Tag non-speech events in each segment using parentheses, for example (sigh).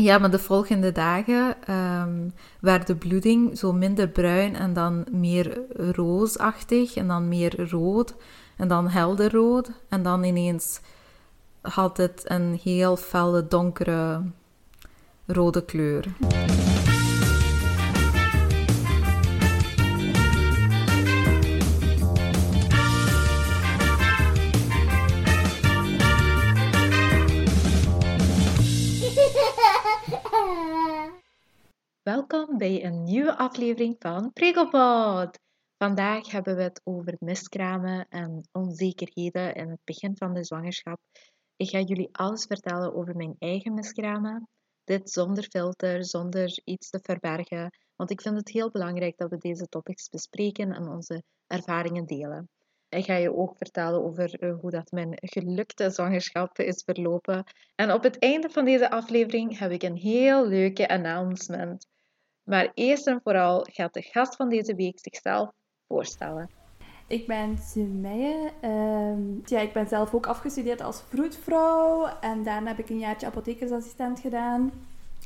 Ja, maar de volgende dagen ehm, werd de bloeding zo minder bruin en dan meer roosachtig en dan meer rood en dan helder rood. En dan ineens had het een heel felle, donkere rode kleur. Welkom bij een nieuwe aflevering van Prikkelpot. Vandaag hebben we het over miskramen en onzekerheden in het begin van de zwangerschap. Ik ga jullie alles vertellen over mijn eigen miskramen. Dit zonder filter, zonder iets te verbergen, want ik vind het heel belangrijk dat we deze topics bespreken en onze ervaringen delen. Ik ga je ook vertellen over eh, hoe dat mijn gelukte zwangerschap is verlopen. En op het einde van deze aflevering heb ik een heel leuke announcement. Maar eerst en vooral gaat de gast van deze week zichzelf voorstellen. Ik ben Sumeye. Ehm, ja, ik ben zelf ook afgestudeerd als vroedvrouw. En daarna heb ik een jaartje apothekersassistent gedaan.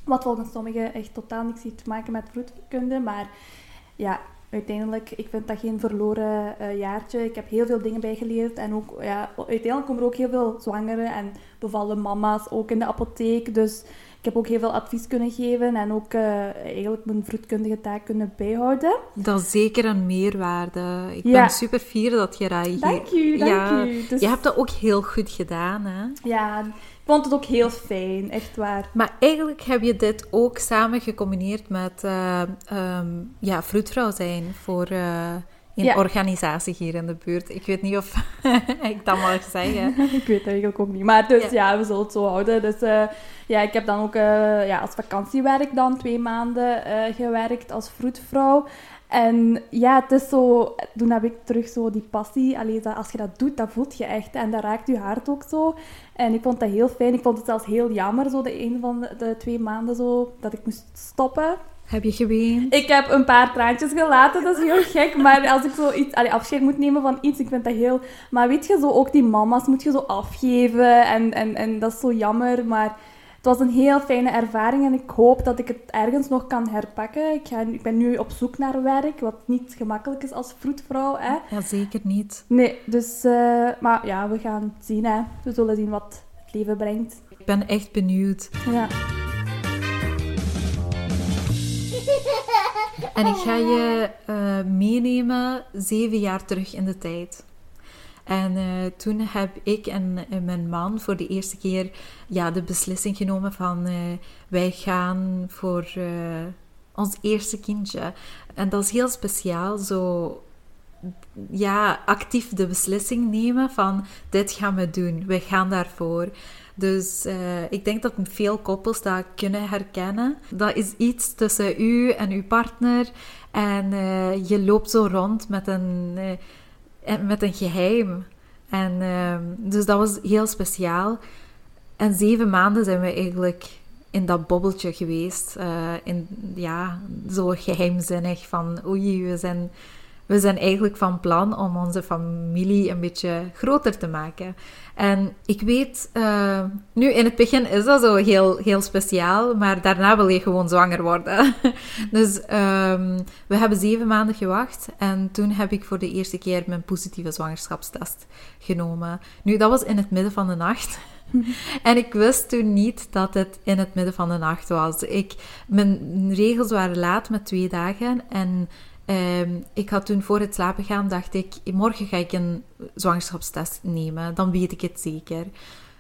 Wat volgens sommigen echt totaal niks heeft te maken met vroedkunde. Maar ja, uiteindelijk, ik vind dat geen verloren uh, jaartje. Ik heb heel veel dingen bijgeleerd. En ook, ja, uiteindelijk komen er ook heel veel zwangere en bevallen mama's ook in de apotheek. Dus ik heb ook heel veel advies kunnen geven en ook uh, eigenlijk mijn vroedkundige taak kunnen bijhouden. Dat is zeker een meerwaarde. Ik ben super fier dat je dat hier... Dank u, dank ja, u. Dus... Je hebt dat ook heel goed gedaan, hè? Ja, vond het ook heel fijn, echt waar. Maar eigenlijk heb je dit ook samen gecombineerd met uh, um, ja, vroedvrouw zijn voor... Uh, in organisatie hier in de buurt. Ik weet niet of (laughs) ik dat mag zeggen. (laughs) ik weet het eigenlijk ook niet. Maar dus ja, we zullen het zo houden. Dus uh, ja, ik heb dan ook ja, als vakantiewerk dan twee maanden gewerkt als vroedvrouw. En ja, het is zo... Toen heb ik terug zo die passie. Allee, dat, als je dat doet, dat voelt je echt. En dat raakt je hart ook zo. En ik vond dat heel fijn. Ik vond het zelfs heel jammer, zo de een van de, de twee maanden zo, dat ik moest stoppen. Heb je geweend? Ik heb een paar traantjes gelaten, dat is heel gek. Maar als ik zo iets, allee, afscheid moet nemen van iets, ik vind dat heel... Maar weet je, zo ook die mama's moet je zo afgeven. En, en, en dat is zo jammer, maar... Het was een heel fijne ervaring en ik hoop dat ik het ergens nog kan herpakken. Ik, ga, ik ben nu op zoek naar werk, wat niet gemakkelijk is als vroedvrouw. Hè. Ja, zeker niet. Nee, dus... Uh, maar ja, we gaan zien. Hè. We zullen zien wat het leven brengt. Ik ben echt benieuwd. Ja. En ik ga je uh, meenemen zeven jaar terug in de tijd. En uh, toen heb ik en, en, mijn man voor de eerste keer ja, de beslissing genomen van uh, wij gaan voor ons eerste kindje. En dat is heel speciaal, zo ja, actief de beslissing nemen van dit gaan we doen, we gaan daarvoor. Dus ik denk dat veel koppels dat kunnen herkennen. Dat is iets tussen u en uw partner. En je loopt zo rond met een, met een geheim. En dus dat was heel speciaal. En zeven maanden zijn we eigenlijk in dat bobbeltje geweest. in, ja, zo geheimzinnig van oei, we zijn we zijn eigenlijk van plan om onze familie een beetje groter te maken. En ik weet, uh, nu in het begin is dat zo heel, heel speciaal, maar daarna wil je gewoon zwanger worden. (laughs) dus um, we hebben zeven maanden gewacht en toen heb ik voor de eerste keer mijn positieve zwangerschapstest genomen. Nu, dat was in het midden van de nacht. (laughs) en ik wist toen niet dat het in het midden van de nacht was. Ik, mijn regels waren laat met twee dagen en Um, ik had toen voor het slapen gaan, dacht ik, morgen ga ik een zwangerschapstest nemen, dan weet ik het zeker.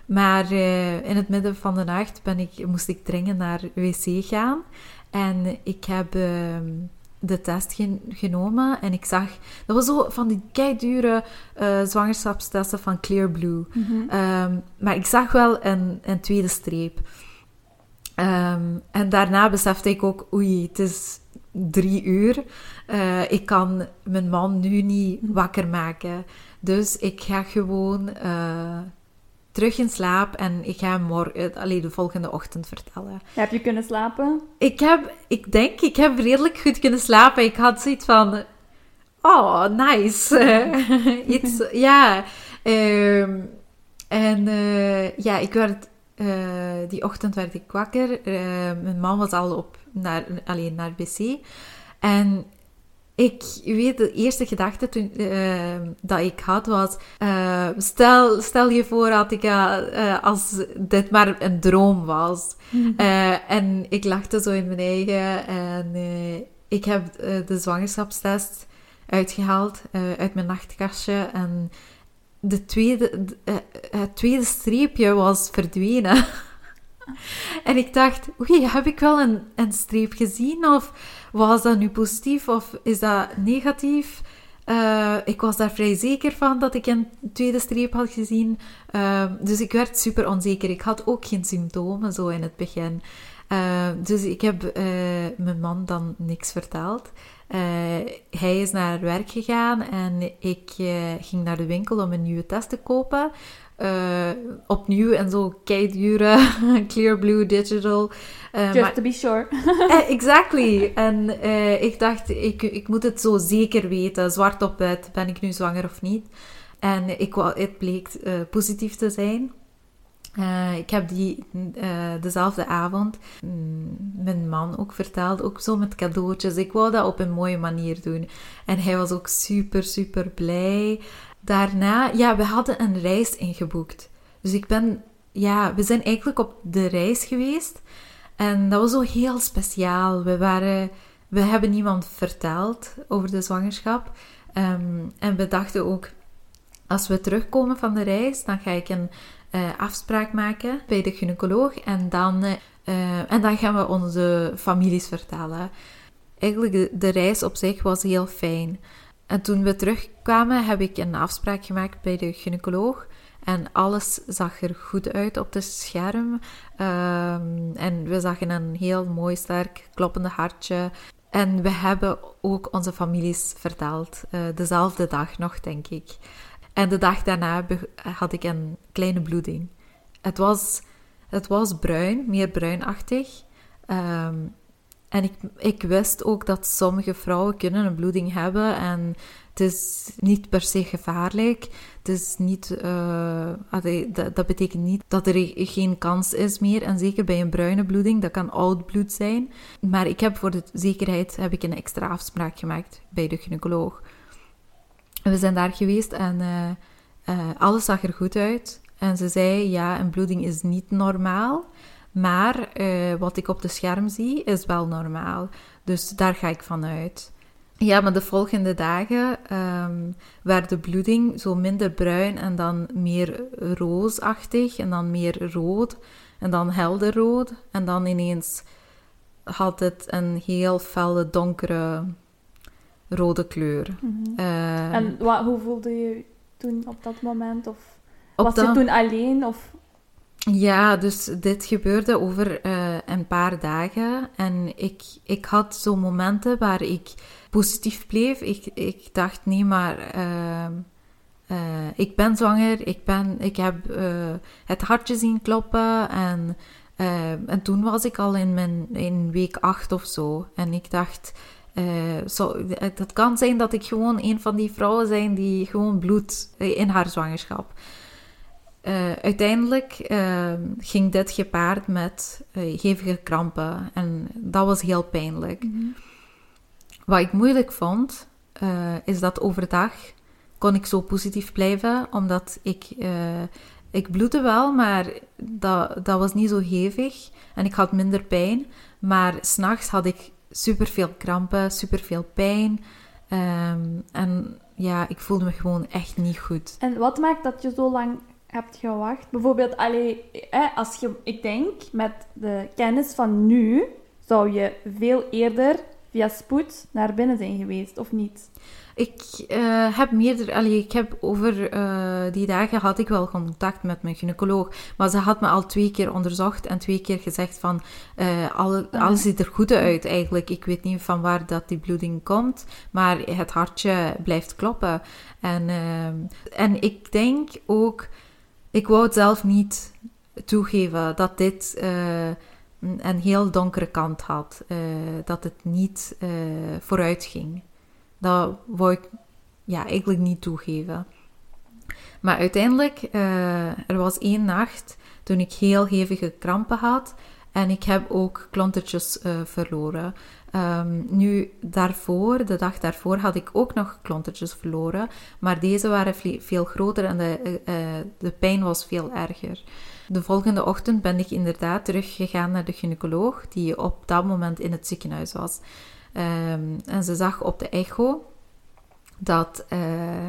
Maar uh, in het midden van de nacht ben ik, moest ik dringend naar wc gaan. En ik heb uh, de test gen genomen en ik zag... Dat was zo van die keidure uh, zwangerschapstesten van Clearblue. Mm -hmm. um, maar ik zag wel een, een tweede streep. Um, en daarna besefte ik ook, oei, het is drie uur. Uh, ik kan mijn man nu niet wakker maken. Dus ik ga gewoon uh, terug in slaap en ik ga hem morgen, alleen de volgende ochtend vertellen. Heb je kunnen slapen? Ik heb, ik denk, ik heb redelijk goed kunnen slapen. Ik had zoiets van, oh, nice. (laughs) Iets, ja. Um, en uh, ja, ik werd die ochtend werd ik wakker. mijn man was al op naar, alleen naar wc. En ik weet, de eerste gedachte toen, uh, dat ik had was: stel, stel je voor dat ik, als dit maar een droom was. Mm en ik lachte zo in mijn eigen. En ik heb de zwangerschapstest uitgehaald uit mijn nachtkastje. En de tweede, het tweede streepje was verdwenen. (laughs) en ik dacht: oei, heb ik wel een, een streep gezien? Of was dat nu positief of is dat negatief? Uh, ik was daar vrij zeker van dat ik een tweede streep had gezien. Uh, dus ik werd super onzeker. Ik had ook geen symptomen zo in het begin. Dus ik heb mijn man dan niks verteld. Hij is naar werk gegaan en ik ging naar de winkel om een nieuwe test te kopen. Uh, opnieuw en zo keidure, (laughs) clear blue digital. Just to be sure. (laughs) exactly. En ik dacht, ik, ik moet het zo zeker weten, zwart op wit, ben ik nu zwanger of niet. En ik, het bleek positief te zijn. Ik heb die dezelfde avond mm, mijn man ook verteld, ook zo met cadeautjes. Ik wou dat op een mooie manier doen. En hij was ook super, super blij daarna, ja, we hadden een reis ingeboekt. Dus ik ben, ja, we zijn eigenlijk op de reis geweest. En dat was zo heel speciaal. We waren, we hebben niemand verteld over de zwangerschap. Um, en we dachten ook, als we terugkomen van de reis, dan ga ik een afspraak maken bij de gynaecoloog. En dan, uh, en dan gaan we onze families vertellen. Eigenlijk, de, de reis op zich was heel fijn. En toen we terugkwamen, heb ik een afspraak gemaakt bij de gynaecoloog. En alles zag er goed uit op het scherm. Ehm, en we zagen een heel mooi, sterk kloppende hartje. En we hebben ook onze families verteld. Dezelfde dag nog, denk ik. En de dag daarna had ik een kleine bloeding. Het was, het was bruin, meer bruinachtig. Um, en ik, ik wist ook dat sommige vrouwen kunnen een bloeding hebben en het is niet per se gevaarlijk. Het is niet, uh, dat, dat, betekent niet dat er geen kans is meer. En zeker bij een bruine bloeding, dat kan oud bloed zijn. Maar ik heb voor de zekerheid heb ik een extra afspraak gemaakt bij de gynaecoloog. We zijn daar geweest en uh, uh, alles zag er goed uit. En ze zei, ja, een bloeding is niet normaal. Maar uh, wat ik op de scherm zie is wel normaal. Dus daar ga ik vanuit. Ja, maar de volgende dagen um, werd de bloeding zo minder bruin en dan meer roosachtig en dan meer rood en dan helder rood. En dan ineens had het een heel felle, donkere rode kleur. Mm -hmm. uh, en wat, hoe voelde je toen op dat moment? Of was je toen alleen? Of ja, dus dit gebeurde over uh, een paar dagen. En ik, ik had zo momenten waar ik positief bleef. Ik, ik dacht, nee, maar uh, uh, ik ben zwanger. Ik, ben, ik heb het hartje zien kloppen. En, en toen was ik al in, mijn, in week acht of zo. En ik dacht, zo, het kan zijn dat ik gewoon een van die vrouwen zijn die gewoon bloed in haar zwangerschap. Uh, uiteindelijk uh, ging dit gepaard met uh, hevige krampen en dat was heel pijnlijk. Mm -hmm. Wat ik moeilijk vond, is dat overdag kon ik zo positief blijven, omdat ik, ik bloedde wel, maar dat, dat was niet zo hevig en ik had minder pijn. Maar s'nachts had ik superveel krampen, superveel pijn um, en ja, ik voelde me gewoon echt niet goed. En wat maakt dat je zo lang hebt gewacht? Bijvoorbeeld, allee, als je, ik denk, met de kennis van nu, zou je veel eerder via spoed naar binnen zijn geweest, of niet? Ik uh, heb meerdere, allee, ik heb over uh, die dagen had ik wel contact met mijn gynaecoloog, maar ze had me al twee keer onderzocht en twee keer gezegd van uh, alle, ah. alles ziet er goed uit eigenlijk. Ik weet niet van waar dat die bloeding komt, maar het hartje blijft kloppen. En, en ik denk ook ik wou het zelf niet toegeven dat dit een heel donkere kant had. Dat het niet vooruit ging. Dat wou ik ja, eigenlijk niet toegeven. Maar uiteindelijk, uh, er was één nacht toen ik heel hevige krampen had en ik heb ook klontertjes uh, verloren. Um, nu, daarvoor, de dag daarvoor, had ik ook nog klontertjes verloren, maar deze waren veel groter en de, uh, de pijn was veel erger. De volgende ochtend ben ik inderdaad teruggegaan naar de gynaecoloog, die op dat moment in het ziekenhuis was. Um, en ze zag op de echo dat, uh,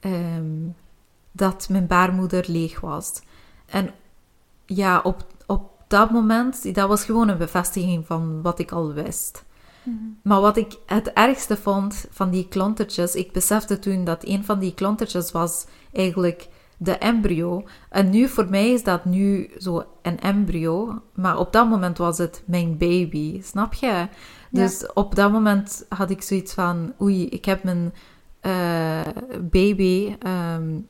um, dat mijn baarmoeder leeg was. En ja, op, op dat moment, dat was gewoon een bevestiging van wat ik al wist. Mm Maar wat ik het ergste vond van die klontertjes, ik besefte toen dat een van die klontertjes was eigenlijk de embryo. En nu voor mij is dat nu zo een embryo, maar op dat moment was het mijn baby, snap je? Dus op dat moment had ik zoiets van, oei, ik heb mijn uh, baby um,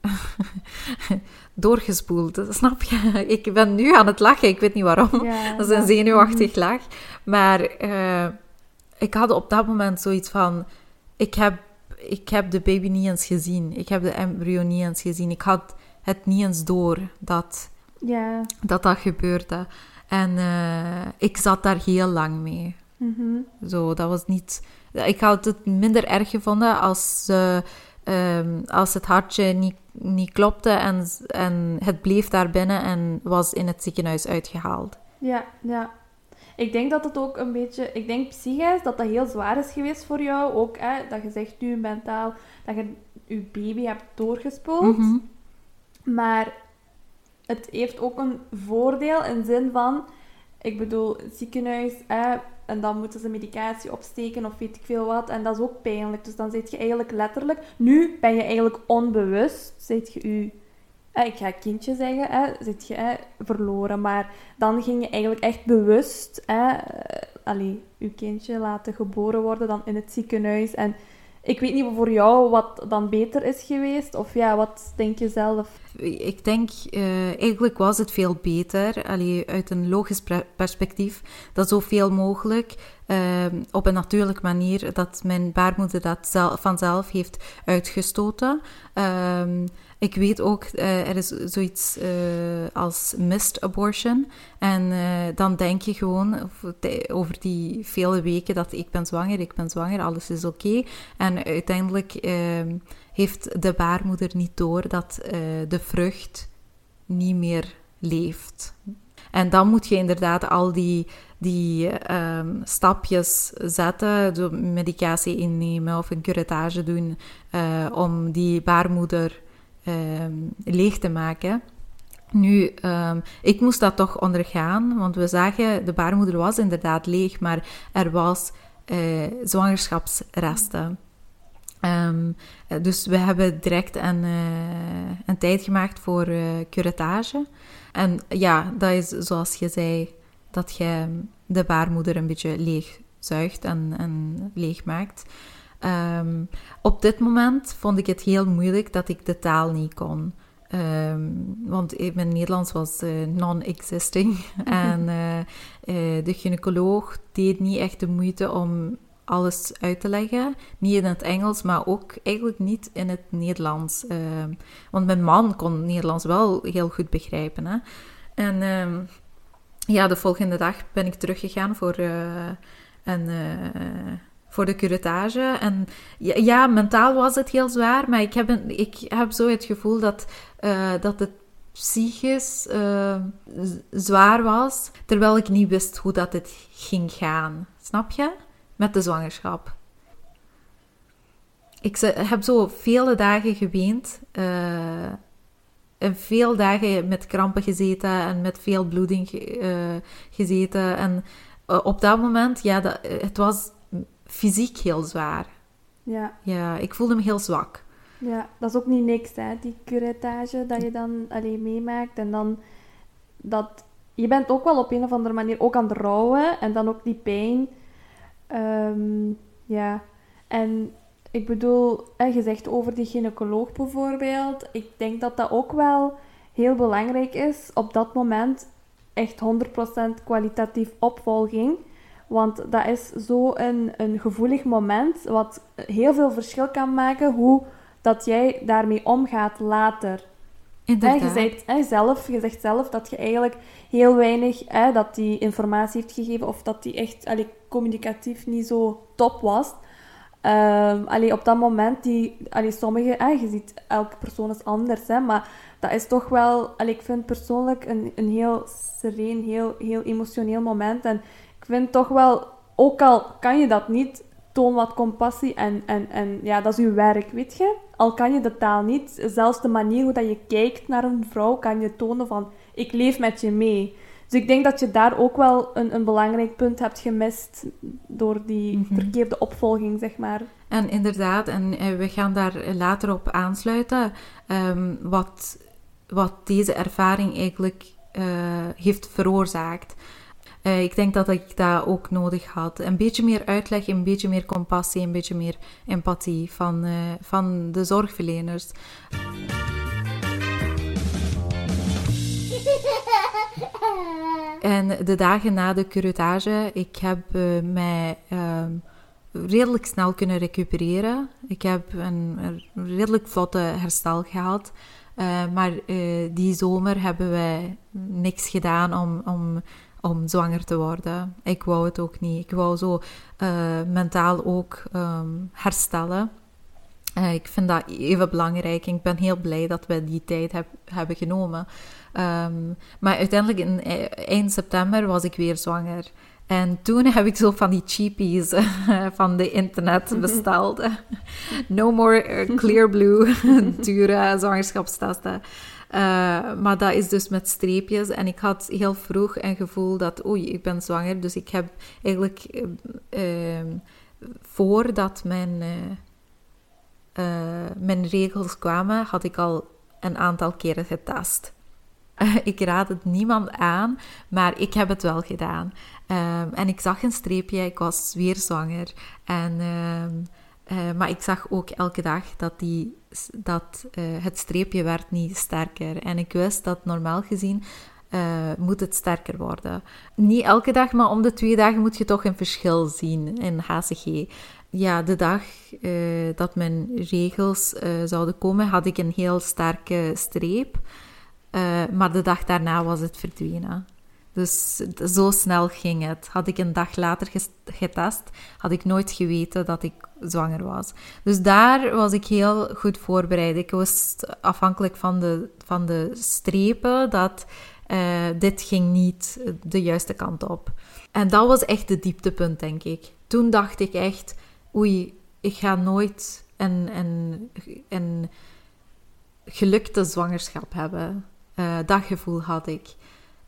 (laughs) doorgespoeld, snap je? (laughs) Ik ben nu aan het lachen, ik weet niet waarom. Ja, (laughs) dat is een zenuwachtig mhm. lach. Maar uh, ik had op dat moment zoiets van, ik heb ik heb de baby niet eens gezien. Ik heb de embryo niet eens gezien. Ik had het niet eens door dat dat, dat gebeurde. En uh, ik zat daar heel lang mee. Mm Zo, dat was niet... Ik had het minder erg gevonden als, uh, um, als het hartje niet, niet klopte en, en het bleef daar binnen en was in het ziekenhuis uitgehaald. Ja, ja. Ik denk dat het ook een beetje, ik denk psychisch dat dat heel zwaar is geweest voor jou. Ook hè, dat je zegt nu mentaal dat je je baby hebt doorgespoeld. Mhm. Maar het heeft ook een voordeel in zin van, ik bedoel, ziekenhuis, hè, en dan moeten ze medicatie opsteken of weet ik veel wat. En dat is ook pijnlijk. Dus dan zit je eigenlijk letterlijk, nu ben je eigenlijk onbewust, zit je je ik ga kindje zeggen, zit je verloren. Maar dan ging je eigenlijk echt bewust hè, eh, je kindje laten geboren worden dan in het ziekenhuis. En ik weet niet voor jou wat dan beter is geweest. Of ja, wat denk je zelf? Ik denk, uh, eigenlijk was het veel beter. Uit een logisch perspectief. Dat zoveel mogelijk uh, op een natuurlijke manier. Dat mijn baarmoeder dat zelf, vanzelf heeft uitgestoten. Uh, ik weet ook, uh, er is zoiets uh, als missed abortion. En uh, dan denk je gewoon over die vele weken dat ik ben zwanger, ik ben zwanger, alles is oké. En uiteindelijk ehm, heeft de baarmoeder niet door dat de vrucht niet meer leeft. En dan moet je inderdaad al die, die um, stapjes zetten, medicatie innemen of een curettage doen om die baarmoeder um, leeg te maken. Nu, um, ik moest dat toch ondergaan, want we zagen, de baarmoeder was inderdaad leeg, maar er was uh, zwangerschapsresten. Um, dus we hebben direct een, uh, een tijd gemaakt voor uh, curettage. En ja, dat is zoals je zei, dat je de baarmoeder een beetje leeg zuigt en, en leeg maakt. Um, op dit moment vond ik het heel moeilijk dat ik de taal niet kon. Um, want mijn Nederlands was uh, non-existing. (laughs) en uh, uh, de gynaecoloog deed niet echt de moeite om alles uit te leggen. Niet in het Engels, maar ook eigenlijk niet in het Nederlands. Ehm, want mijn man kon Nederlands wel heel goed begrijpen. Hè? En ja, de volgende dag ben ik teruggegaan voor een voor de curettage. En ja, mentaal was het heel zwaar, maar ik heb, ik heb zo het gevoel dat, uh, dat het psychisch uh, zwaar was, terwijl ik niet wist hoe dat het ging gaan. Snap je? Met de zwangerschap. Ik heb zo vele dagen geweend. Uh, en veel dagen met krampen gezeten en met veel bloeding gezeten. En op dat moment, ja, dat, het was fysiek heel zwaar. Ja. Ja, ik voelde me heel zwak. Ja, dat is ook niet niks, hè, die curettage dat je dan alleen meemaakt. En dan dat... Je bent ook wel op een of andere manier ook aan het rouwen. En dan ook die pijn. Ehm, ja. En ik bedoel, je zegt over die gynaecoloog bijvoorbeeld. Ik denk dat dat ook wel heel belangrijk is op dat moment. Echt 100% kwalitatief opvolging. Want dat is zo een, een gevoelig moment, wat heel veel verschil kan maken hoe dat jij daarmee omgaat later. Inderdaad. Je, zegt, zelf, je zegt zelf dat je eigenlijk heel weinig, hè, dat die informatie heeft gegeven of dat die echt allee, communicatief niet zo top was. Ehm allee, op dat moment, die, allee, sommige, je ziet, elke persoon is anders, hè, maar dat is toch wel, allee, ik vind persoonlijk een, een heel sereen, heel, heel emotioneel moment. En ik vind toch wel, ook al kan je dat niet, toon wat compassie en, en, en ja, dat is uw werk, weet je. Al kan je de taal niet, zelfs de manier hoe dat je kijkt naar een vrouw, kan je tonen van, ik leef met je mee. Dus ik denk dat je daar ook wel een, een belangrijk punt hebt gemist door die Mhm. verkeerde opvolging, zeg maar. En inderdaad, en eh, we gaan daar later op aansluiten, ehm, wat, wat deze ervaring eigenlijk eh, heeft veroorzaakt. Eh, ik denk dat ik dat ook nodig had. Een beetje meer uitleg, een beetje meer compassie, een beetje meer empathie van, eh, van de zorgverleners. En de dagen na de curettage, ik heb eh, mij ehm, redelijk snel kunnen recupereren. Ik heb een, redelijk vlotte herstel gehad. Eh, maar die zomer hebben wij niks gedaan om, om, om zwanger te worden. Ik wou het ook niet. Ik wou zo eh, mentaal ook ehm, herstellen. Eh, ik vind dat even belangrijk en ik ben heel blij dat we die tijd heb, hebben genomen. Ehm, maar uiteindelijk in e- eind september was ik weer zwanger. En toen heb ik zo van die cheapies eh, (laughs) van de internet besteld. (laughs) no more eh, clear blue, (laughs) dure zwangerschapstesten. Eh, maar dat is dus met streepjes. En ik had heel vroeg een gevoel dat, oei, ik ben zwanger. Dus ik heb eigenlijk, eh, ehm, voordat mijn, eh, eh, mijn regels kwamen, had ik al een aantal keren getest. (laughs) ik raad het niemand aan, maar ik heb het wel gedaan. En ik zag een streepje, ik was weer zwanger. En, eh, maar ik zag ook elke dag dat, die, dat eh, het streepje werd niet sterker. En ik wist dat normaal gezien eh, moet het sterker worden. Niet elke dag, maar om de twee dagen moet je toch een verschil zien in HCG. Ja, de dag dat mijn regels zouden komen, had ik een heel sterke streep. Maar de dag daarna was het verdwenen. Dus zo snel ging het. Had ik een dag later getest, had ik nooit geweten dat ik zwanger was. Dus daar was ik heel goed voorbereid. Ik wist afhankelijk van de, van de strepen dat eh, dit ging niet de juiste kant op. En dat was echt de dieptepunt, denk ik. Toen dacht ik echt, oei, ik ga nooit een, een, een gelukte zwangerschap hebben. Eh, dat gevoel had ik.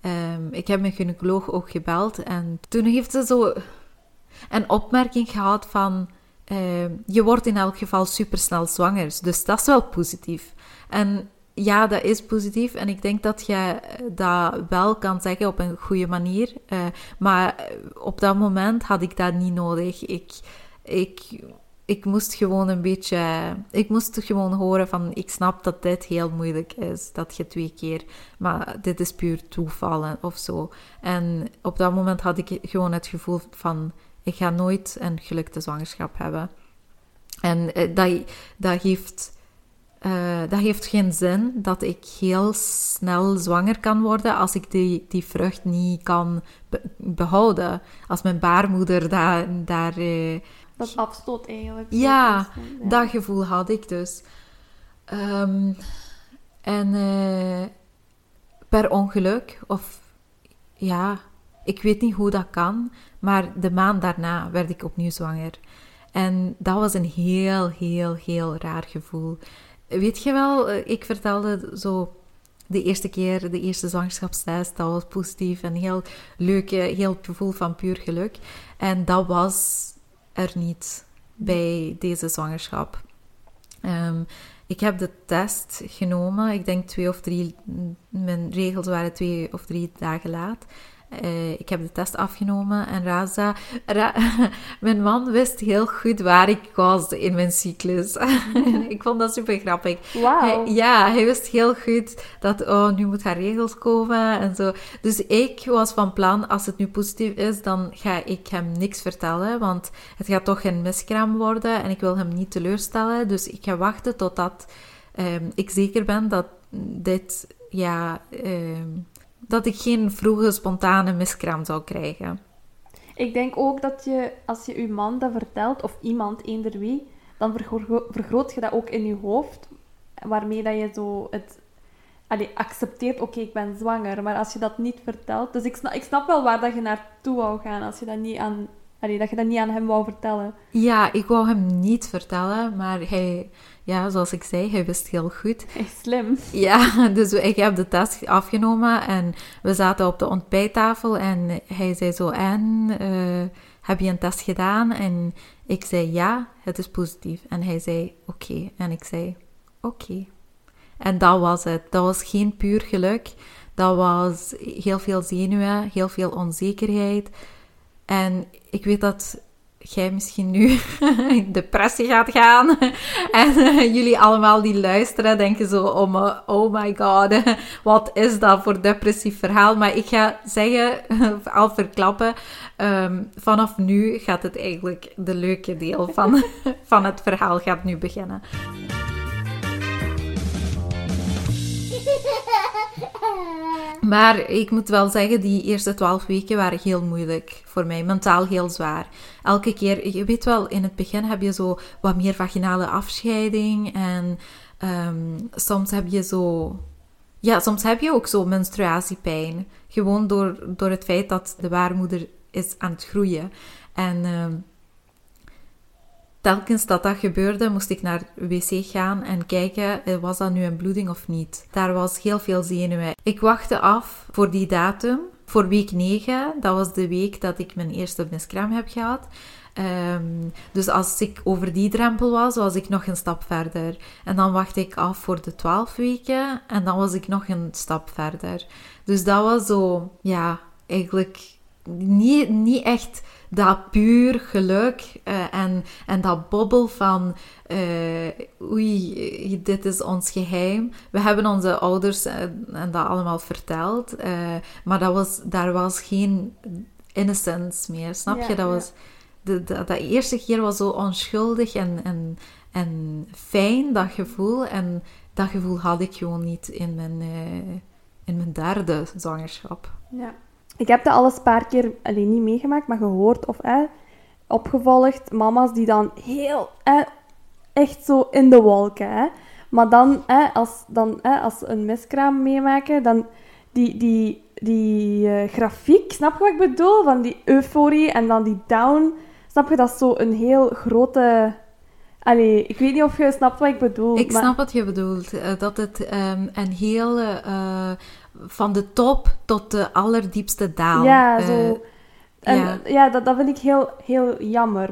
Ehm, ik heb mijn gynaecoloog ook gebeld en toen heeft ze zo een opmerking gehad van ehm, je wordt in elk geval supersnel zwanger, dus dat is wel positief. En ja, dat is positief en ik denk dat je dat wel kan zeggen op een goede manier, eh, maar op dat moment had ik dat niet nodig. Ik, ik, ik moest gewoon een beetje. Ik moest gewoon horen van. Ik snap dat dit heel moeilijk is. Dat je twee keer. Maar dit is puur toeval en- of zo. En op dat moment had ik gewoon het gevoel van. Ik ga nooit een gelukte zwangerschap hebben. En eh, dat, dat heeft. eh, dat heeft geen zin dat ik heel snel zwanger kan worden als ik die, die vrucht niet kan be- behouden. Als mijn baarmoeder daar, daar eh, Dat afstoot eigenlijk. Ja, dat gevoel had ik dus. Ehm, en eh, per ongeluk, of ja, ik weet niet hoe dat kan, maar de maand daarna werd ik opnieuw zwanger. En dat was een heel, heel, heel raar gevoel. Weet je wel, eh, ik vertelde zo de eerste keer, de eerste zwangerschapstest, dat was positief en heel leuk, eh, heel gevoel van puur geluk. En dat was er niet bij deze zwangerschap. Ehm, ik heb de test genomen, ik denk twee of drie, mijn regels waren twee of drie dagen laat. Eh, ik heb de test afgenomen en Raza, (laughs) mijn man wist heel goed waar ik was in mijn cyclus. (laughs) ik vond dat super grappig. Wauw. Ja, hij wist heel goed dat, oh, nu moet haar regels komen en zo. Dus ik was van plan, als het nu positief is, dan ga ik hem niks vertellen, want het gaat toch een miskraam worden en ik wil hem niet teleurstellen. Dus ik ga wachten totdat um, ik zeker ben dat dit, ja, ehm, dat ik geen vroege spontane miskraam zou krijgen. Ik denk ook dat je, als je je man dat vertelt, of iemand, eender wie, dan vergroot je dat ook in je hoofd, waarmee dat je zo het accepteert, oké, ik ben zwanger. Maar als je dat niet vertelt... Dus ik snap, ik snap wel waar dat je naartoe wou gaan, als je dat niet aan... Allee, dat je dat niet aan hem wou vertellen. Ja, ik wou hem niet vertellen, maar hij ja, zoals ik zei, hij wist heel goed. (laughs) Echt slim. Ja, dus ik heb de test afgenomen en we zaten op de ontbijttafel en hij zei zo, en uh, heb je een test gedaan? En ik zei ja, het is positief. En hij zei oké. En ik zei oké. En dat was het. Dat was geen puur geluk. Dat was heel veel zenuwen, heel veel onzekerheid. En ik weet dat jij misschien nu (laughs) in depressie gaat gaan. (laughs) en (laughs) jullie allemaal die luisteren denken zo, oh, oh my god, wat is dat voor depressief verhaal? Maar ik ga zeggen, al verklappen, um, vanaf nu gaat het eigenlijk de leuke deel van, van het verhaal gaat nu beginnen. Maar ik moet wel zeggen, die eerste twaalf weken waren heel moeilijk voor mij. Mentaal heel zwaar. Elke keer, je weet wel, in het begin heb je zo wat meer vaginale afscheiding. En um, soms heb je zo... Ja, soms heb je ook zo menstruatiepijn. Gewoon door, door het feit dat de baarmoeder is aan het groeien. En... Um, telkens dat dat gebeurde, moest ik naar wc gaan en kijken, eh, was dat nu een bloeding of niet. Daar was heel veel zenuwen. Ik wachtte af voor die datum, voor week 9. Dat was de week dat ik mijn eerste miskraam heb gehad. Um, dus als ik over die drempel was, was ik nog een stap verder. En dan wachtte ik af voor de 12 weken en dan was ik nog een stap verder. Dus dat was zo, ja, eigenlijk niet, niet echt dat puur geluk uh, en, en dat bobbel van uh, oei, dit is ons geheim. We hebben onze ouders uh, en dat allemaal verteld, maar dat was, daar was geen innocence meer, snap je? Dat, was, de, de, dat eerste keer was zo onschuldig en, en, en fijn, dat gevoel. En dat gevoel had ik gewoon niet in mijn, in mijn derde zwangerschap. Ja. Ik heb dat alles een paar keer alleen niet meegemaakt, maar gehoord of eh, opgevolgd. Mama's die dan heel, eh, echt zo in de wolken. Hè. Maar dan, eh, als, dan eh, als een miskraam meemaken, dan die, die, die uh, grafiek, snap je wat ik bedoel? Van die euforie en dan die down. Snap je, dat is zo een heel grote... Allee, ik weet niet of je snapt wat ik bedoel. Ik snap wat je bedoelt. Uh, dat het um, een heel... Uh, van de top tot de allerdiepste daal. Ja, zo. Uh, en, ja, ja dat, dat vind ik heel, heel jammer.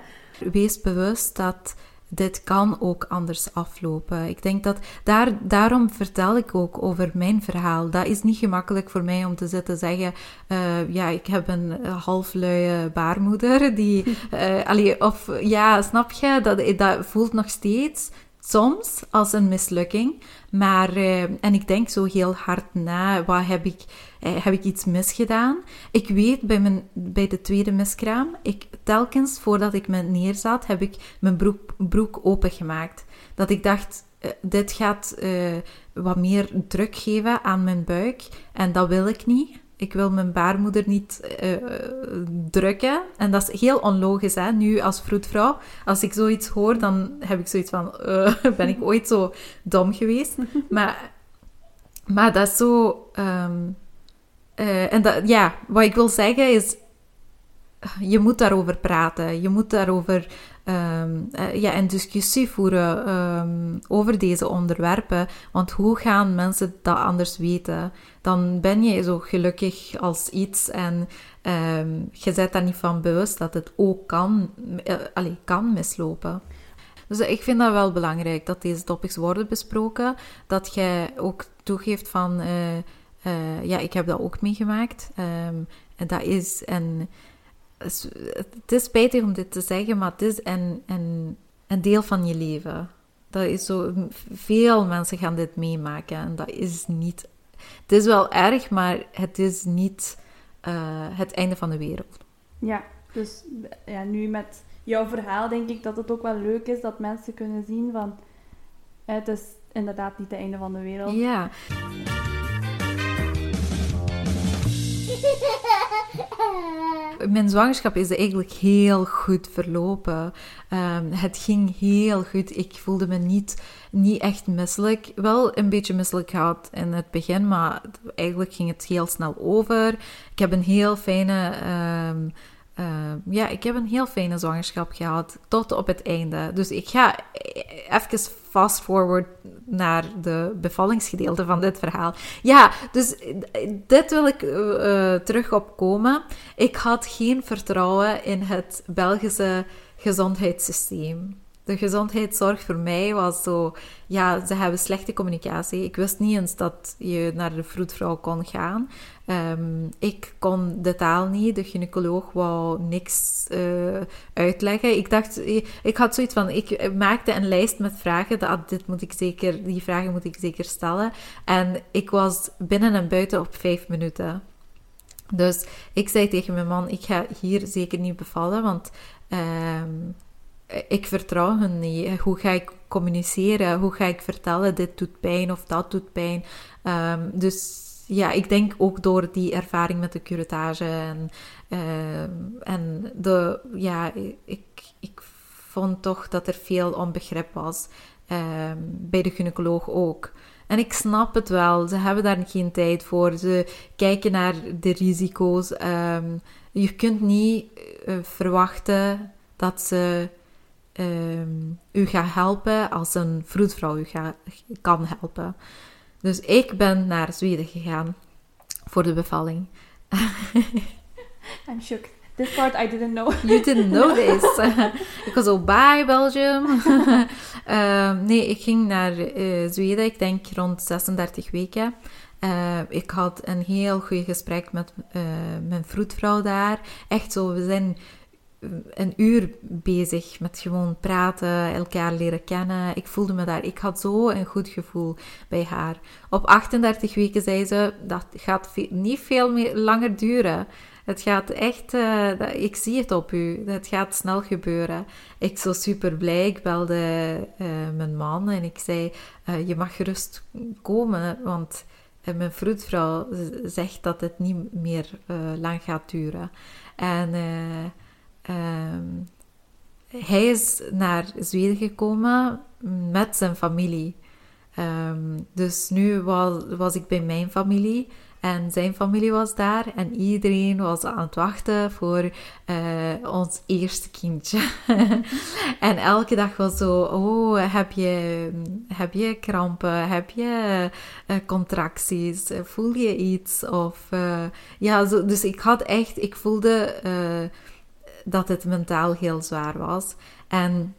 Wees bewust dat dit kan ook anders aflopen. Ik denk dat daar, daarom vertel ik ook over mijn verhaal. Dat is niet gemakkelijk voor mij om te zitten zeggen: uh, ja, ik heb een halfluie baarmoeder. Die, uh, (laughs) allee, of ja, snap je? Dat, dat voelt nog steeds soms als een mislukking. Maar, uh, en ik denk zo heel hard na, wat heb ik, uh, heb ik iets misgedaan? Ik weet bij, mijn, bij de tweede miskraam, ik, telkens voordat ik me neerzat, heb ik mijn broek, broek opengemaakt. Dat ik dacht, uh, dit gaat wat meer druk geven aan mijn buik en dat wil ik niet. Ik wil mijn baarmoeder niet uh, drukken. En dat is heel onlogisch, hè? Nu als vroedvrouw. Als ik zoiets hoor, dan heb ik zoiets van... Uh, (laughs) ben ik ooit zo dom geweest? (laughs) maar, maar dat is zo... Um, en dat, ja, wat ik wil zeggen is... Je moet daarover praten. Je moet daarover um, ja, een discussie voeren um, over deze onderwerpen. Want hoe gaan mensen dat anders weten? Dan ben je zo gelukkig als iets en um, je bent daar niet van bewust dat het ook kan, uh, allee, kan mislopen. Dus ik vind dat wel belangrijk dat deze topics worden besproken. Dat jij ook toegeeft van, uh, ja, ik heb dat ook meegemaakt. Um, dat is en het is spijtig om dit te zeggen, maar het is een, een, een deel van je leven. Dat is zo, veel mensen gaan dit meemaken en dat is niet. Het is wel erg, maar het is niet uh, het einde van de wereld. Ja, dus ja, nu met jouw verhaal denk ik dat het ook wel leuk is dat mensen kunnen zien van het is inderdaad niet het einde van de wereld. Ja. (laughs) Mijn zwangerschap is eigenlijk heel goed verlopen. Um, het ging heel goed. Ik voelde me niet, niet echt misselijk. Wel een beetje misselijk gehad in het begin, maar eigenlijk ging het heel snel over. Ik heb een heel fijne. Um, uh, ja, ik heb een heel fijne zwangerschap gehad tot op het einde. Dus ik ga even fast forward naar de bevallingsgedeelte van dit verhaal. Ja, dus dit wil ik uh, terug opkomen. Ik had geen vertrouwen in het Belgische gezondheidssysteem de gezondheidszorg voor mij was zo, ja, ze hebben slechte communicatie. Ik wist niet eens dat je naar de vroedvrouw kon gaan. Um, ik kon de taal niet, de gynaecoloog wou niks uh, uitleggen. Ik dacht, ik had zoiets van, ik maakte een lijst met vragen, dat, dit moet ik zeker, die vragen moet ik zeker stellen. En ik was binnen en buiten op vijf minuten. Dus ik zei tegen mijn man, ik ga hier zeker niet bevallen, want... Um, ik vertrouw hen niet. Hoe ga ik communiceren? Hoe ga ik vertellen, dit doet pijn of dat doet pijn? Um, dus ja, ik denk ook door die ervaring met de curettage en, uh, en de, ja, ik, ik vond toch dat er veel onbegrip was. Uh, bij de gynaecoloog ook. En ik snap het wel, ze hebben daar geen tijd voor. Ze kijken naar de risico's. Um, je kunt niet uh, verwachten dat ze um, u gaat helpen als een vroedvrouw u kan helpen. Dus ik ben naar Zweden gegaan voor de bevalling. (laughs) I'm shook. This part I didn't know. You didn't know (laughs) this. (laughs) ik was al bij Belgium. uh, nee, ik ging naar uh, Zweden, ik denk rond 36 weken. Uh, ik had een heel goed gesprek met mijn vroedvrouw daar. Echt zo, we zijn een uur bezig met gewoon praten, elkaar leren kennen. Ik voelde me daar, ik had zo een goed gevoel bij haar. Op 38 weken zei ze, dat gaat niet veel meer, langer duren. Het gaat echt, uh, ik zie het op u, het gaat snel gebeuren. Ik zo super blij, ik belde uh, mijn man en ik zei, uh, je mag gerust komen, want mijn vroedvrouw zegt dat het niet meer lang gaat duren. En Um, hij is naar Zweden gekomen met zijn familie. Um, dus nu was, was ik bij mijn familie en zijn familie was daar en iedereen was aan het wachten voor uh, ons eerste kindje. (laughs) en elke dag was zo, oh, heb je, heb je krampen? Heb je uh, contracties? Voel je iets? Of, uh, ja, zo, dus ik had echt, ik voelde dat het mentaal heel zwaar was. En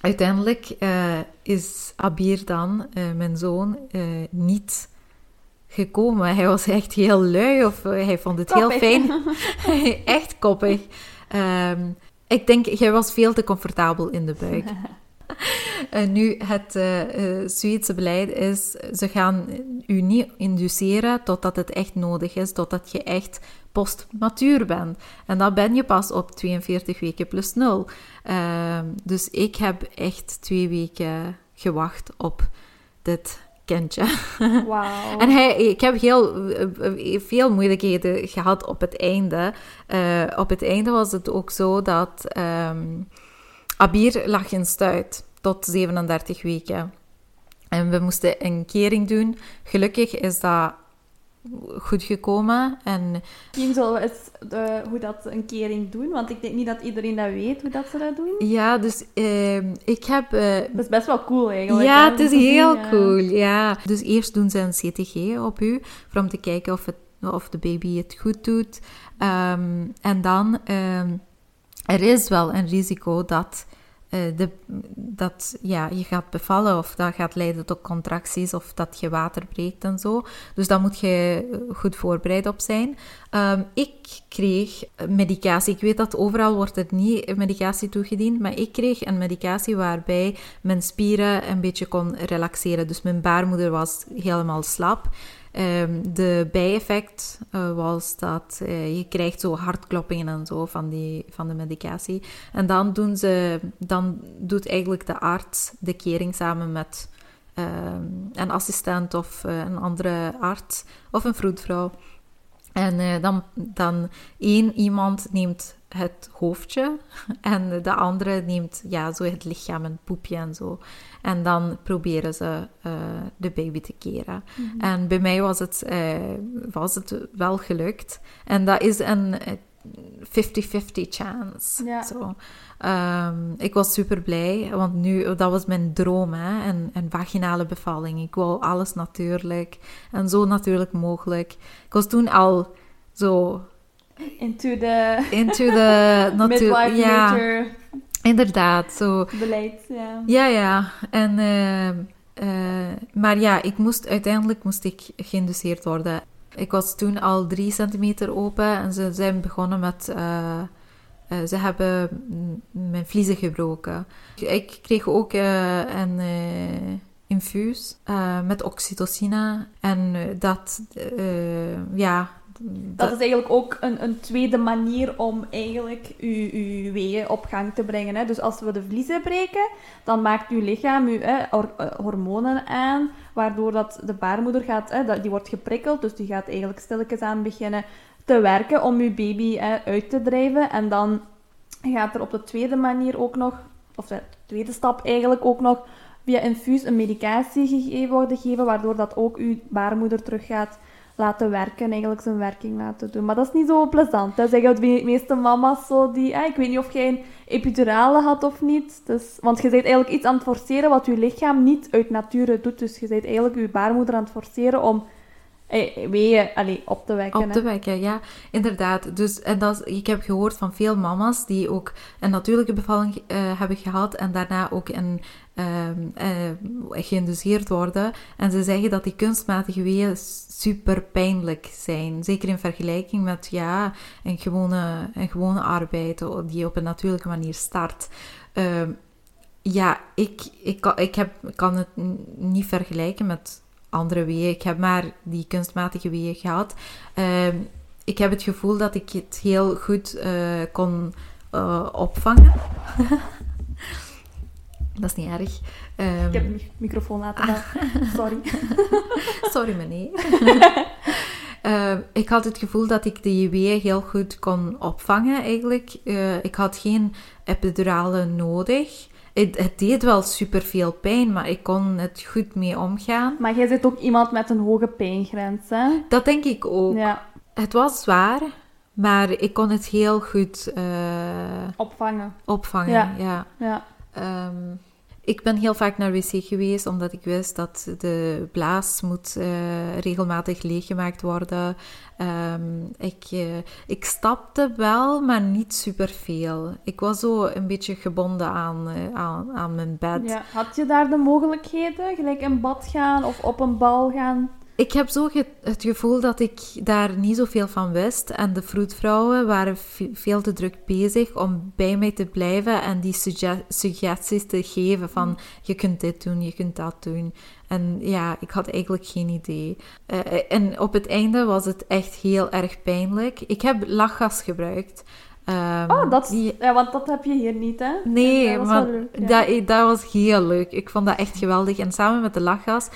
uiteindelijk uh, is Abir dan, uh, mijn zoon, uh, niet gekomen. Hij was echt heel lui of hij vond het koppig. heel fijn. (laughs) echt koppig. Um, ik denk, jij was veel te comfortabel in de buik. (laughs) (laughs) Uh, nu, het uh, uh, Zweedse beleid is, ze gaan u niet induceren totdat het echt nodig is, totdat je echt postmatuur bent. En dan ben je pas op 42 weken plus 0. Ehm, dus ik heb echt twee weken gewacht op dit kindje. (laughs) Wow. en hij, ik heb heel veel moeilijkheden gehad op het einde. op het einde was het ook zo dat um, Abir lag in stuit tot 37 weken. En we moesten een kering doen. Gelukkig is dat goed gekomen. En... Misschien zullen we eens de, hoe dat een kering doen, want ik denk niet dat iedereen dat weet hoe dat ze dat doen. Ja, dus uh, ik heb... Uh... Dat is best wel cool eigenlijk. Ja, het is heel zien, cool, ja. Dus eerst doen ze een CTG op u, om te kijken of, het, of de baby het goed doet. Um, en dan, um, er is wel een risico dat eh, de, dat ja, je gaat bevallen of dat gaat leiden tot contracties of dat je water breekt en zo. Dus daar moet je goed voorbereid op zijn. Um, ik kreeg medicatie. Ik weet dat overal wordt het niet medicatie toegediend, maar ik kreeg een medicatie waarbij mijn spieren een beetje kon relaxeren. Dus mijn baarmoeder was helemaal slap. Um, de bijeffect uh, was dat uh, je krijgt zo hartkloppingen en zo van, die, van de medicatie. En dan, doen ze, dan doet eigenlijk de arts de kering samen met um, een assistent of uh, een andere arts of een vroedvrouw. En dan, dan één iemand neemt het hoofdje (laughs) en de andere neemt ja, zo het lichaam, een poepje en zo. En dan proberen ze uh, de baby te keren. Mm -hmm. En bij mij was het, uh, was het wel gelukt. En dat is een 50-50 chance. Ja. Zo. Um, ik was super blij, want nu, dat was mijn droom, hè? Een, een vaginale bevalling. Ik wou alles natuurlijk en zo natuurlijk mogelijk. Ik was toen al zo Into the... Into the... (laughs) Midwife ja, nature inderdaad. Zo. beleid, ja. Ja, ja. En, uh, uh, maar ja, ik moest, uiteindelijk moest ik geïnduceerd worden. Ik was toen al drie centimeter open en ze zijn begonnen met... Uh, ze hebben mijn vliezen gebroken. Ik kreeg ook een infuus met oxytocine. En dat, ja, dat, is eigenlijk ook een, een tweede manier om eigenlijk uw, uw weeën op gang te brengen. Hè. Dus als we de vliezen breken, dan maakt uw lichaam uw, hè, hormonen aan, waardoor dat de baarmoeder gaat, hè, die wordt geprikkeld, dus die gaat eigenlijk stilletjes aan beginnen te werken om uw baby hè, uit te drijven. En dan gaat er op de tweede manier ook nog, of de tweede stap eigenlijk ook nog, via infuus een medicatie gegeven worden gegeven, waardoor dat ook uw baarmoeder terug gaat laten werken, eigenlijk zijn werking laten doen. Maar dat is niet zo plezant. Dat zeggen de meeste mama's zo die... Eh, ik weet niet of jij een epidurale had of niet. Dus, want je bent eigenlijk iets aan het forceren wat je lichaam niet uit nature doet. Dus je bent eigenlijk je baarmoeder aan het forceren om eh, weeën allee, op te wekken. Op te wekken, ja. Inderdaad. Dus, en dat is, ik heb gehoord van veel mama's die ook een natuurlijke bevalling uh, hebben gehad en daarna ook een geïnduceerd worden. En ze zeggen dat die kunstmatige weeën super pijnlijk zijn. Zeker in vergelijking met ja, een, gewone, een gewone arbeid die op een natuurlijke manier start. Uh, ja, ik, ik, kan, ik heb, kan het niet vergelijken met andere weeën. Ik heb maar die kunstmatige weeën gehad. Ik heb het gevoel dat ik het heel goed uh, kon uh, opvangen. (laughs) dat is niet erg. Um, ik heb de microfoon laten gaan. (laughs) Sorry. Sorry, meneer. Uh, (laughs) ik had het gevoel dat ik de weeën heel goed kon opvangen, eigenlijk. Uh, ik had geen epidurale nodig. Het, het, deed wel super veel pijn, maar ik kon het goed mee omgaan. Maar jij zit ook iemand met een hoge pijngrens, hè? Dat denk ik ook. Ja. Het was zwaar, maar ik kon het heel goed uh, opvangen. Opvangen, ja. ja. ja. Um, ik ben heel vaak naar wc geweest, omdat ik wist dat de blaas moet uh, regelmatig leeggemaakt worden. Um, ik, uh, ik stapte wel, maar niet superveel. Ik was zo een beetje gebonden aan, uh, aan, aan mijn bed. Had je daar de mogelijkheden? Gelijk in bad gaan of op een bal gaan? Ik heb zo het gevoel dat ik daar niet zoveel van wist. En de vroedvrouwen waren veel te druk bezig om bij mij te blijven en die sugge suggesties te geven van je kunt dit doen, je kunt dat doen. En ja, ik had eigenlijk geen idee. Uh, en op het einde was het echt heel erg pijnlijk. Ik heb lachgas gebruikt. Um, oh, dat, die... ja, want dat heb je hier niet, hè? Nee, dat maar leuk, ja. dat, dat was heel leuk. Ik vond dat echt geweldig. En samen met de lachgas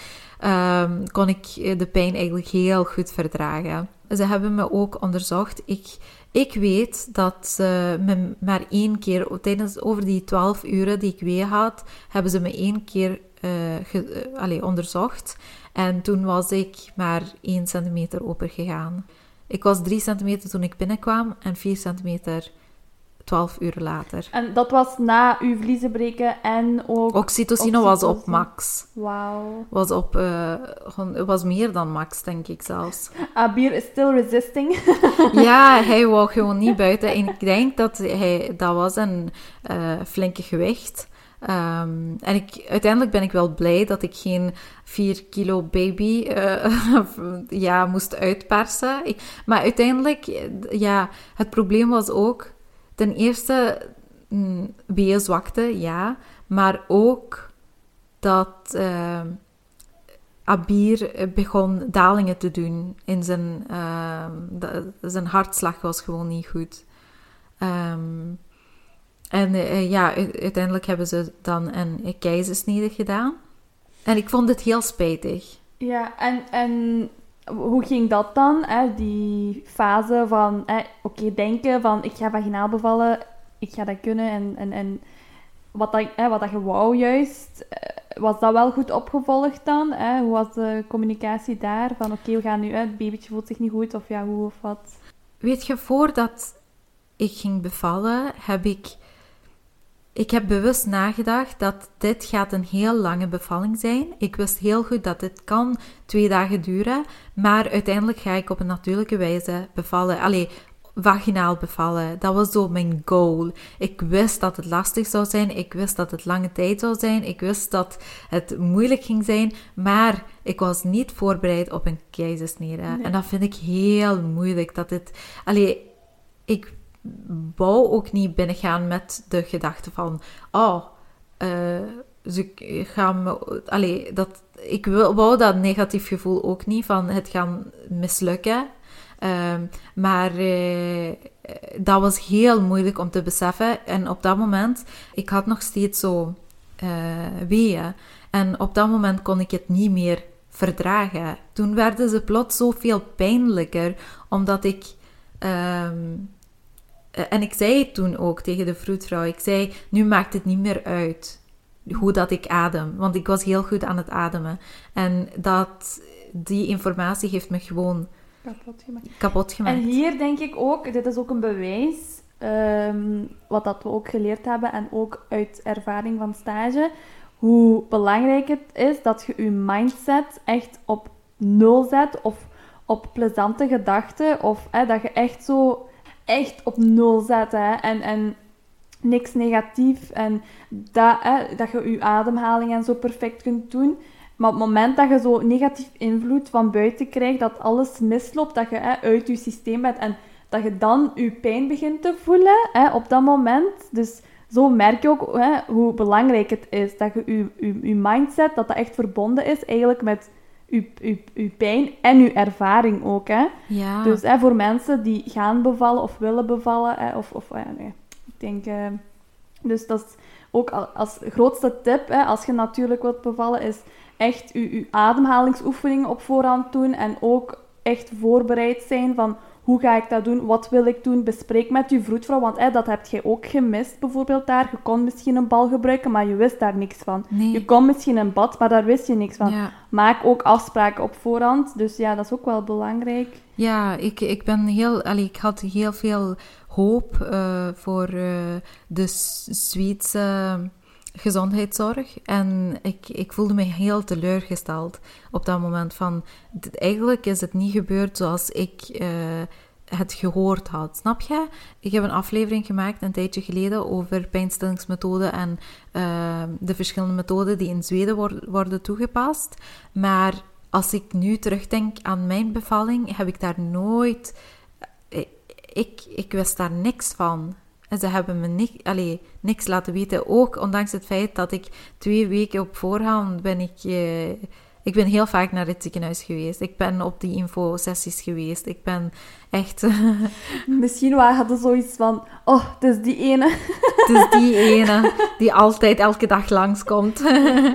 um, kon ik de pijn eigenlijk heel goed verdragen. Ze hebben me ook onderzocht. Ik, ik weet dat ze me maar één keer, tijdens over die twaalf uren die ik weer had, hebben ze me één keer uh, ge, uh, allez, onderzocht. En toen was ik maar één centimeter open gegaan. Ik was drie centimeter toen ik binnenkwam en vier centimeter 12 uur later. En dat was na uw vliezen breken en ook... Oxytocine was op max. Wauw. Was op... Uh, was meer dan max, denk ik zelfs. Abir is still resisting. (laughs) ja, (laughs) hij wou gewoon niet buiten. En ik denk dat hij... Dat was een uh, flinke gewicht. Ehm, en ik, uiteindelijk ben ik wel blij dat ik geen 4 kilo baby uh, (laughs) ja, moest uitpersen. Ik, maar uiteindelijk, ja, het probleem was ook ten eerste mm, zwakte, ja, maar ook dat uh, Abir begon dalingen te doen in zijn, uh, zijn hartslag was gewoon niet goed. Um, en uh, ja, uiteindelijk hebben ze dan een keizersnede gedaan. En ik vond het heel spijtig. Ja, en, en hoe ging dat dan? Hè? Die fase van, oké, denken van ik ga vaginaal bevallen, ik ga dat kunnen. En, en, en wat, dat, hè, wat dat je wou juist, eh, was dat wel goed opgevolgd dan? Hè? Hoe was de communicatie daar? Van oké, we gaan nu, uit, het babytje voelt zich niet goed of ja, hoe of wat? Weet je, voordat ik ging bevallen, heb ik ik heb bewust nagedacht dat dit gaat een heel lange bevalling zijn. Ik wist heel goed dat dit kan twee dagen duren, maar uiteindelijk ga ik op een natuurlijke wijze bevallen. Allee, vaginaal bevallen. Dat was zo mijn goal. Ik wist dat het lastig zou zijn. Ik wist dat het lange tijd zou zijn. Ik wist dat het moeilijk ging zijn. Maar ik was niet voorbereid op een keizersnede. En dat vind ik heel moeilijk. Dat het... Allee, ik wou ook niet binnengaan met de gedachte van, oh, uh, ze gaan me, allee, dat, ik wou dat negatief gevoel ook niet van het gaan mislukken. Uh, maar uh, dat was heel moeilijk om te beseffen. En op dat moment, ik had nog steeds zo uh, weeën. En op dat moment kon ik het niet meer verdragen. Toen werden ze plots zoveel pijnlijker, omdat ik um, eh, en ik zei het toen ook tegen de vroedvrouw. Ik zei, nu maakt het niet meer uit hoe dat ik adem. Want ik was heel goed aan het ademen. En dat, die informatie heeft me gewoon kapot gemaakt. Kapot gemaakt. En hier denk ik ook, dit is ook een bewijs, ehm, wat dat we ook geleerd hebben en ook uit ervaring van stage, hoe belangrijk het is dat je je mindset echt op nul zet of op plezante gedachten of dat je echt zo echt op nul zetten. Hè? En, en niks negatief. En dat, hè, dat je je ademhaling en zo perfect kunt doen. Maar op het moment dat je zo negatief invloed van buiten krijgt, dat alles misloopt, dat je hè, uit je systeem bent en dat je dan je pijn begint te voelen hè, op dat moment. Dus zo merk je ook hè, hoe belangrijk het is dat je je, je, je mindset, dat dat echt verbonden is eigenlijk met uw, uw, uw pijn en uw ervaring ook. Hè? Ja. Dus hè, voor mensen die gaan bevallen of willen bevallen, hè, of, of nee, ik denk... Uh, dus dat is ook als grootste tip, hè, als je natuurlijk wilt bevallen, is echt je, je ademhalingsoefeningen op voorhand doen en ook echt voorbereid zijn van hoe ga ik dat doen? Wat wil ik doen? Bespreek met je vroedvrouw, want dat heb jij ook gemist bijvoorbeeld daar. Je kon misschien een bal gebruiken, maar je wist daar niks van. Je kon misschien een bad, maar daar wist je niks van. Maak ook afspraken op voorhand. Dus ja, dat is ook wel belangrijk. Ja, ik, ik ben heel... Allee, ik had heel veel hoop uh, voor uh, de Zweedse gezondheidszorg. En ik, ik voelde me heel teleurgesteld op dat moment. Van, eigenlijk is het niet gebeurd zoals ik uh, het gehoord had. Snap je? Ik heb een aflevering gemaakt een tijdje geleden over pijnstillingsmethoden en uh, de verschillende methoden die in Zweden worden toegepast. Maar als ik nu terugdenk aan mijn bevalling, heb ik daar nooit. Eh, ik, ik wist daar niks van. En ze hebben me ni allee, niks laten weten. Ook ondanks het feit dat ik twee weken op voorhand ben ik... Eh, ik ben heel vaak naar het ziekenhuis geweest. Ik ben op die infosessies geweest. Ik ben echt... (laughs) Misschien hadden zoiets van... Oh, het is die ene. het is die ene die altijd elke dag langskomt.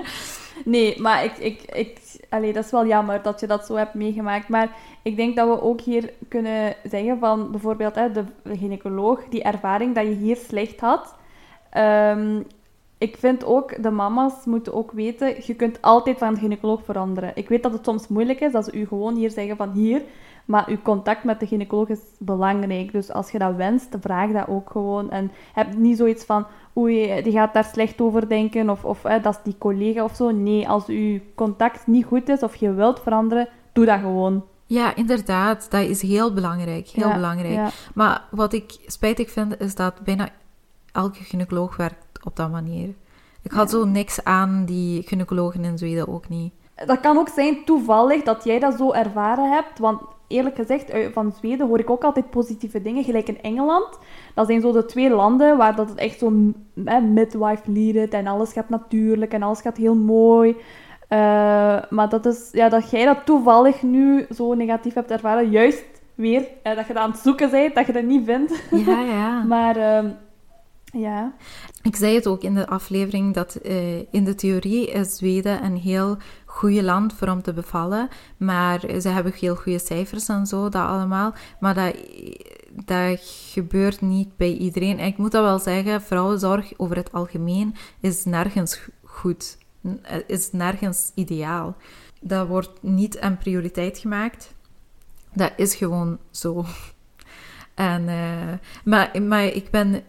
(laughs) nee, maar ik, ik, ik allee, dat is wel jammer dat je dat zo hebt meegemaakt. Maar ik denk dat we ook hier kunnen zeggen van bijvoorbeeld hè, de gynaecoloog, die ervaring dat je hier slecht had. Um, ik vind ook, de mama's moeten ook weten, je kunt altijd van gynaecoloog veranderen. Ik weet dat het soms moeilijk is, dat ze u gewoon hier zeggen van hier, maar uw contact met de gynaecoloog is belangrijk. Dus als je dat wenst, vraag dat ook gewoon. En heb niet zoiets van, oei, die gaat daar slecht over denken, of, of dat is die collega of zo. Nee, als uw contact niet goed is, of je wilt veranderen, doe dat gewoon. Ja, inderdaad. Dat is heel belangrijk. Heel belangrijk. Maar wat ik spijtig vind, is dat bijna elke gynaecoloog werkt op dat manier. Ik had zo niks aan die gynaecologen in Zweden ook niet. Dat kan ook zijn toevallig dat jij dat zo ervaren hebt. Want eerlijk gezegd, uit- van Zweden hoor ik ook altijd positieve dingen. Gelijk in Engeland. Dat zijn zo de twee landen waar dat het echt zo eh, midwife leaded en alles gaat natuurlijk en alles gaat heel mooi. Eh, maar dat is, ja, dat jij dat toevallig nu zo negatief hebt ervaren. Juist weer, eh, dat je dat aan het zoeken bent, dat je dat niet vindt. Ja, ja. (laughs) Maar ehm, ja, Ik zei het ook in de aflevering dat eh, in de theorie is Zweden een heel goede land voor om te bevallen. Maar ze hebben heel goede cijfers en zo, dat allemaal. Maar dat, dat gebeurt niet bij iedereen. En ik moet dat wel zeggen, vrouwenzorg over het algemeen is nergens goed. Is nergens ideaal. Dat wordt niet een prioriteit gemaakt. Dat is gewoon zo. (laughs) En, eh, maar, maar ik ben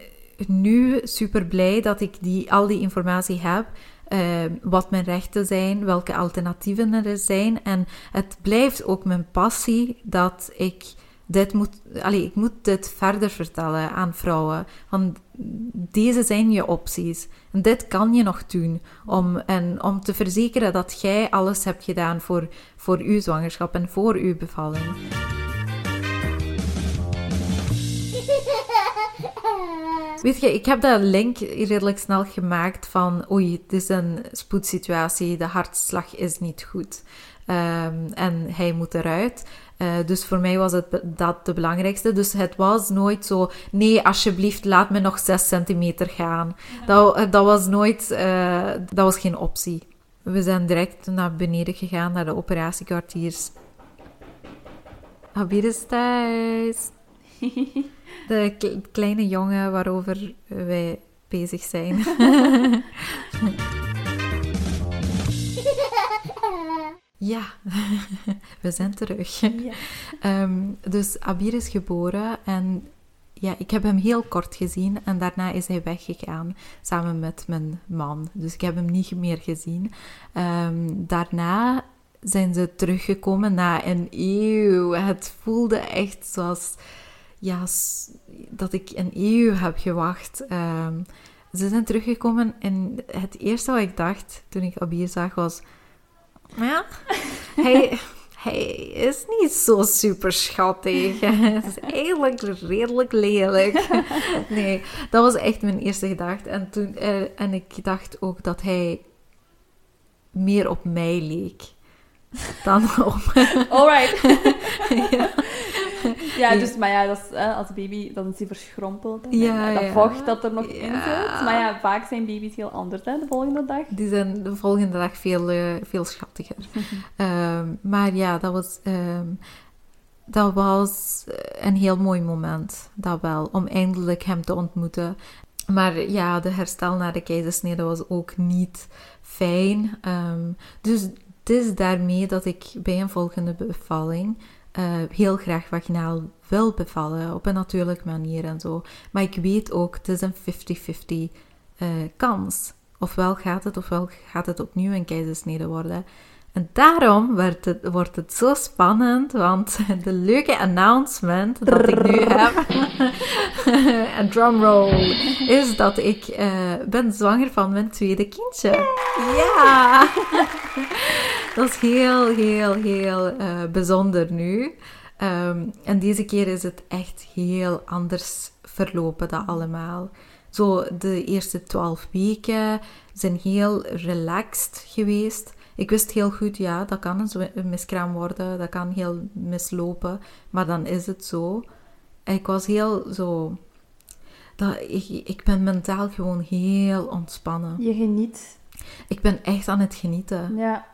nu super blij dat ik die, al die informatie heb. eh, wat mijn rechten zijn, welke alternatieven er zijn. En het blijft ook mijn passie dat ik dit moet, allee, ik moet dit verder vertellen aan vrouwen. Want deze zijn je opties. En dit kan je nog doen om, en, om te verzekeren dat jij alles hebt gedaan voor, voor uw zwangerschap en voor uw bevalling. Weet je, ik heb dat link redelijk snel gemaakt van oei, het is een spoedsituatie, de hartslag is niet goed Ehm, en hij moet eruit. Eh, dus voor mij was het dat de belangrijkste. Dus het was nooit zo, nee, alsjeblieft, laat me nog 6 centimeter gaan. Dat, eh, dat was nooit, eh, dat was geen optie. We zijn direct naar beneden gegaan, naar de operatiekwartiers. Habir is thuis. (laughs) De kle- kleine jongen waarover wij bezig zijn. (laughs) ja, (laughs) we zijn terug. ja. Ehm, dus Abir is geboren en ja, ik heb hem heel kort gezien en daarna is hij weggegaan samen met mijn man. Dus ik heb hem niet meer gezien. Ehm, daarna zijn ze teruggekomen na een eeuw. Het voelde echt zoals ja, dat ik een eeuw heb gewacht. Ehm, ze zijn teruggekomen en het eerste wat ik dacht toen ik Abir zag was... Ja, (laughs) hij, hij is niet zo super schattig. (laughs) Het is eigenlijk redelijk lelijk. (laughs) Nee, dat was echt mijn eerste gedachte. En, toen, eh, en ik dacht ook dat hij meer op mij leek dan op... Alright. ja. (laughs) Ja, dus, maar ja, dat is, als baby, dan is hij verschrompeld. En, Ja, dat ja. vocht dat er nog in zit. Maar ja, vaak zijn baby's heel anders, hè, de volgende dag. Die zijn de volgende dag veel, eh, veel schattiger. (laughs) Ehm, maar ja, dat was, ehm, dat was eh, een heel mooi moment. Dat wel, om eindelijk hem te ontmoeten. Maar ja, de herstel na de keizersnede was ook niet fijn. Ehm, dus het is daarmee dat ik bij een volgende bevalling eh, heel graag vaginaal wil bevallen. Op een natuurlijke manier en zo. Maar ik weet ook, het is een 50-50 eh, kans. Ofwel gaat het, ofwel gaat het opnieuw een keizersnede worden. En daarom wordt het, wordt het zo spannend, want (laughs) de leuke announcement dat ik nu heb, (laughs) en drumroll, is dat ik eh, ben zwanger van mijn tweede kindje. Ja! (laughs) dat is heel, heel, heel eh, bijzonder nu. Ehm, en deze keer is het echt heel anders verlopen dan allemaal. Zo, de eerste twaalf weken zijn heel relaxed geweest. Ik wist heel goed, ja, dat kan een miskraam worden, dat kan heel mislopen, maar dan is het zo. Ik was heel zo... Dat, ik, ik ben mentaal gewoon heel ontspannen. Je geniet. Ik ben echt aan het genieten. Ja.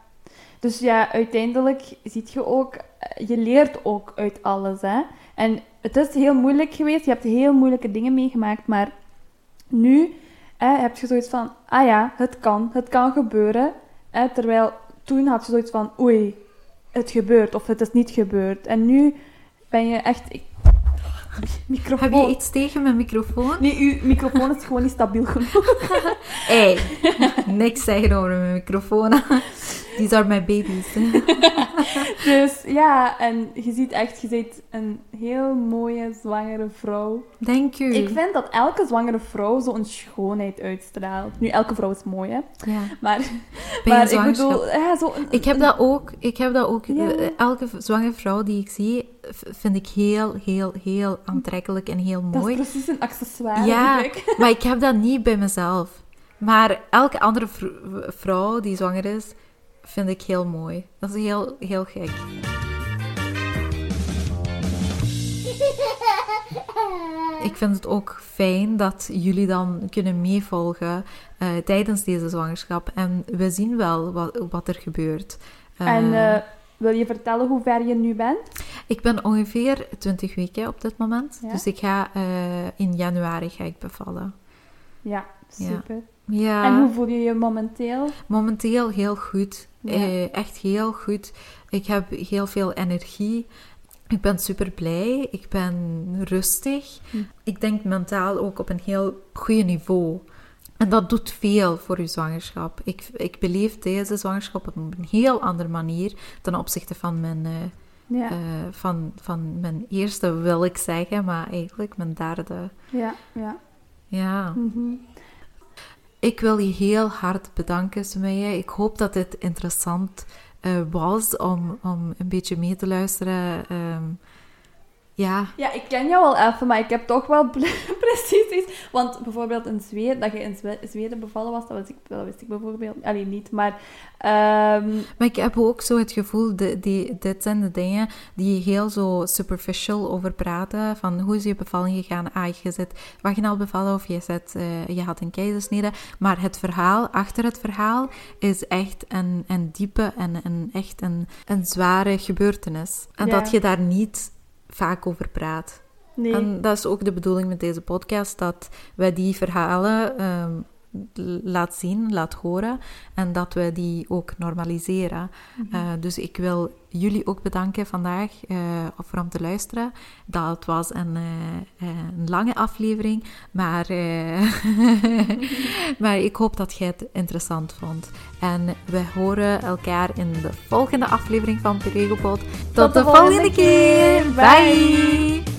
Dus ja, uiteindelijk ziet je ook, eh, je leert ook uit alles, hè. En het is heel moeilijk geweest, je hebt heel moeilijke dingen meegemaakt, maar nu hè, heb je zoiets van, ah ja, het kan, het kan gebeuren. Hè, terwijl toen had je zoiets van, oei, het gebeurt of het is niet gebeurd. En nu ben je echt... Ik... Microfoon. Heb je iets tegen mijn microfoon? Nee, uw microfoon is gewoon niet stabiel genoeg. (laughs) Hey, niks zeggen over mijn microfoon. These are my babies. (laughs) (laughs) Dus ja, en je ziet echt, je ziet een heel mooie zwangere vrouw. Thank you. Ik vind dat elke zwangere vrouw zo'n schoonheid uitstraalt. Nu, elke vrouw is mooi, hè. ja. Maar, maar ik bedoel, ja, zo een- Ik heb dat ook. Ik heb dat ook. Ja. Eh, Elke zwangere vrouw die ik zie, vind ik heel, heel, heel aantrekkelijk en heel Dat mooi. is precies een accessoire, Ja, ik. maar ik heb dat niet bij mezelf. Maar elke andere vr- vrouw die zwanger is, vind ik heel mooi. Dat is heel, heel gek. Ik vind het ook fijn dat jullie dan kunnen meevolgen eh, tijdens deze zwangerschap. En we zien wel wat, wat er gebeurt. Eh, En eh, wil je vertellen hoe ver je nu bent? ik ben ongeveer 20 weken op dit moment. Ja. Dus ik ga eh, in januari ga ik bevallen. Ja, super. Ja. En hoe voel je je momenteel? Momenteel heel goed. Ja. Eh, echt heel goed. Ik heb heel veel energie. Ik ben super blij. Ik ben rustig. Hm. Ik denk mentaal ook op een heel goede niveau. En dat doet veel voor je zwangerschap. Ik, ik beleef deze zwangerschap op een heel andere manier ten opzichte van mijn, eh, Ja, eh, van, van mijn eerste, wil ik zeggen, maar eigenlijk mijn derde. ja, ja. Ja. Mhm. Ik wil je heel hard bedanken, Sumaya. Ik hoop dat dit interessant eh, was om, om een beetje mee te luisteren. Ehm, ja, Ja, ik ken jou al even, maar ik heb toch wel (laughs) precies iets. Want bijvoorbeeld in Zweden, dat je in Zwe- Zweden bevallen was, dat wist ik, dat wist ik bijvoorbeeld alleen niet. Maar ehm, maar ik heb ook zo het gevoel, die, die, dit zijn de dingen die heel zo superficial over praten. Van hoe is je bevalling gegaan? Ah, je zit vaginaal bevallen of je, zit, eh, je had een keizersnede. Maar het verhaal, achter het verhaal, is echt een, een diepe en een, echt een, een zware gebeurtenis. En Ja. dat je daar niet vaak over praat. nee. En dat is ook de bedoeling met deze podcast, dat wij die verhalen ehm, laat zien, laat horen en dat we die ook normaliseren. Mhm. Eh, dus ik wil jullie ook bedanken vandaag eh, voor om te luisteren. Dat was een, eh, een lange aflevering, maar, (laughs) maar ik hoop dat jij het interessant vond. En we horen elkaar in de volgende aflevering van Peregopod. Tot, Tot de de volgende volgende keer! keer. Bye.